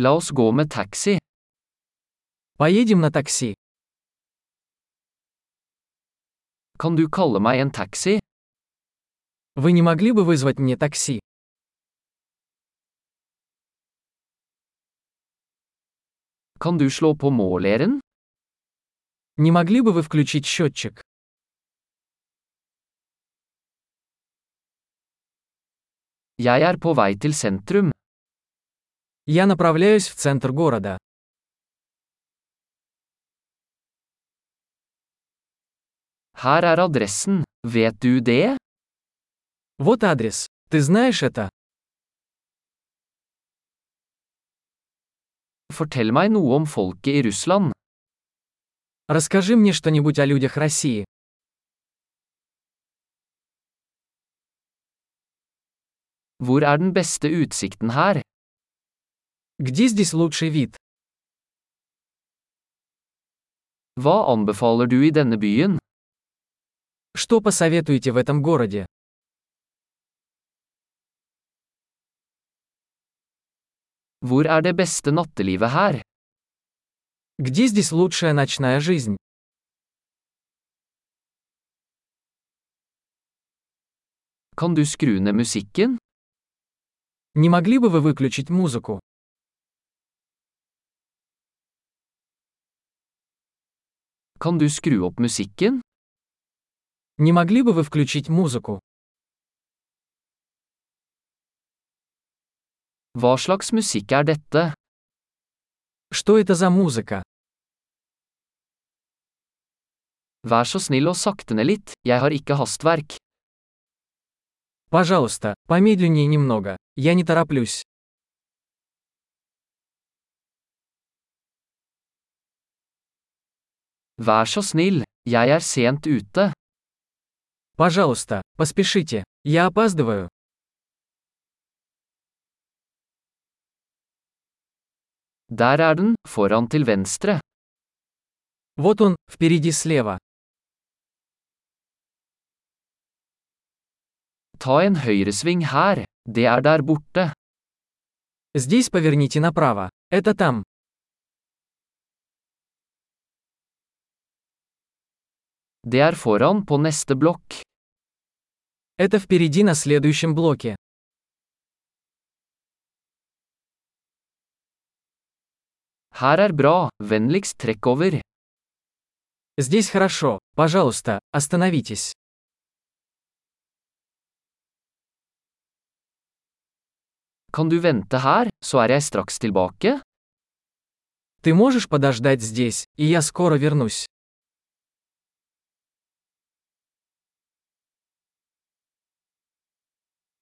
La oss gå med taxi. Поедем на такси. Kan du kalle meg en taxi? Вы не могли бы вызвать мне такси? Kan du slå på måleren? Не могли бы вы включить счетчик? Jeg er på vei til sentrum. Я направляюсь в центр города. Her er adressen. Vet du det? Вот адрес. Ты знаешь это? Fortell meg noe om folket i Russland. Расскажи мне что-нибудь о людях России. Hvor er den beste utsikten her? Где здесь лучший вид? Hva anbefaler du i denne byen? Что посоветуете в этом городе? Hvor er det beste nattelivet her? Где здесь лучшая ночная жизнь? Kan du skru ned musikken? Не могли бы вы выключить музыку? Kan du skru opp musikken? Не могли бы вы включить музыку? Hva slags musikk er dette? Что это за музыка? Vær så snill og sakte ned litt, jeg har ikke hastverk. Пожалуйста, помедленнее немного. Я не тороплюсь. Vær så snill, jeg er sent ute. Пожалуйста, поспешите. Я опаздываю. Der er den, foran til venstre. Вот он, впереди слева. Ta en høyresving her, det er der borte. Здесь поверните направо. Это там. Det er foran på neste blokk. Это впереди на следующем блоке. Her er bra, vennligst trekk over. Здесь хорошо. Пожалуйста, остановитесь. Kan du vente her, så er jeg straks tilbake? Ты можешь подождать здесь, и я скоро вернусь.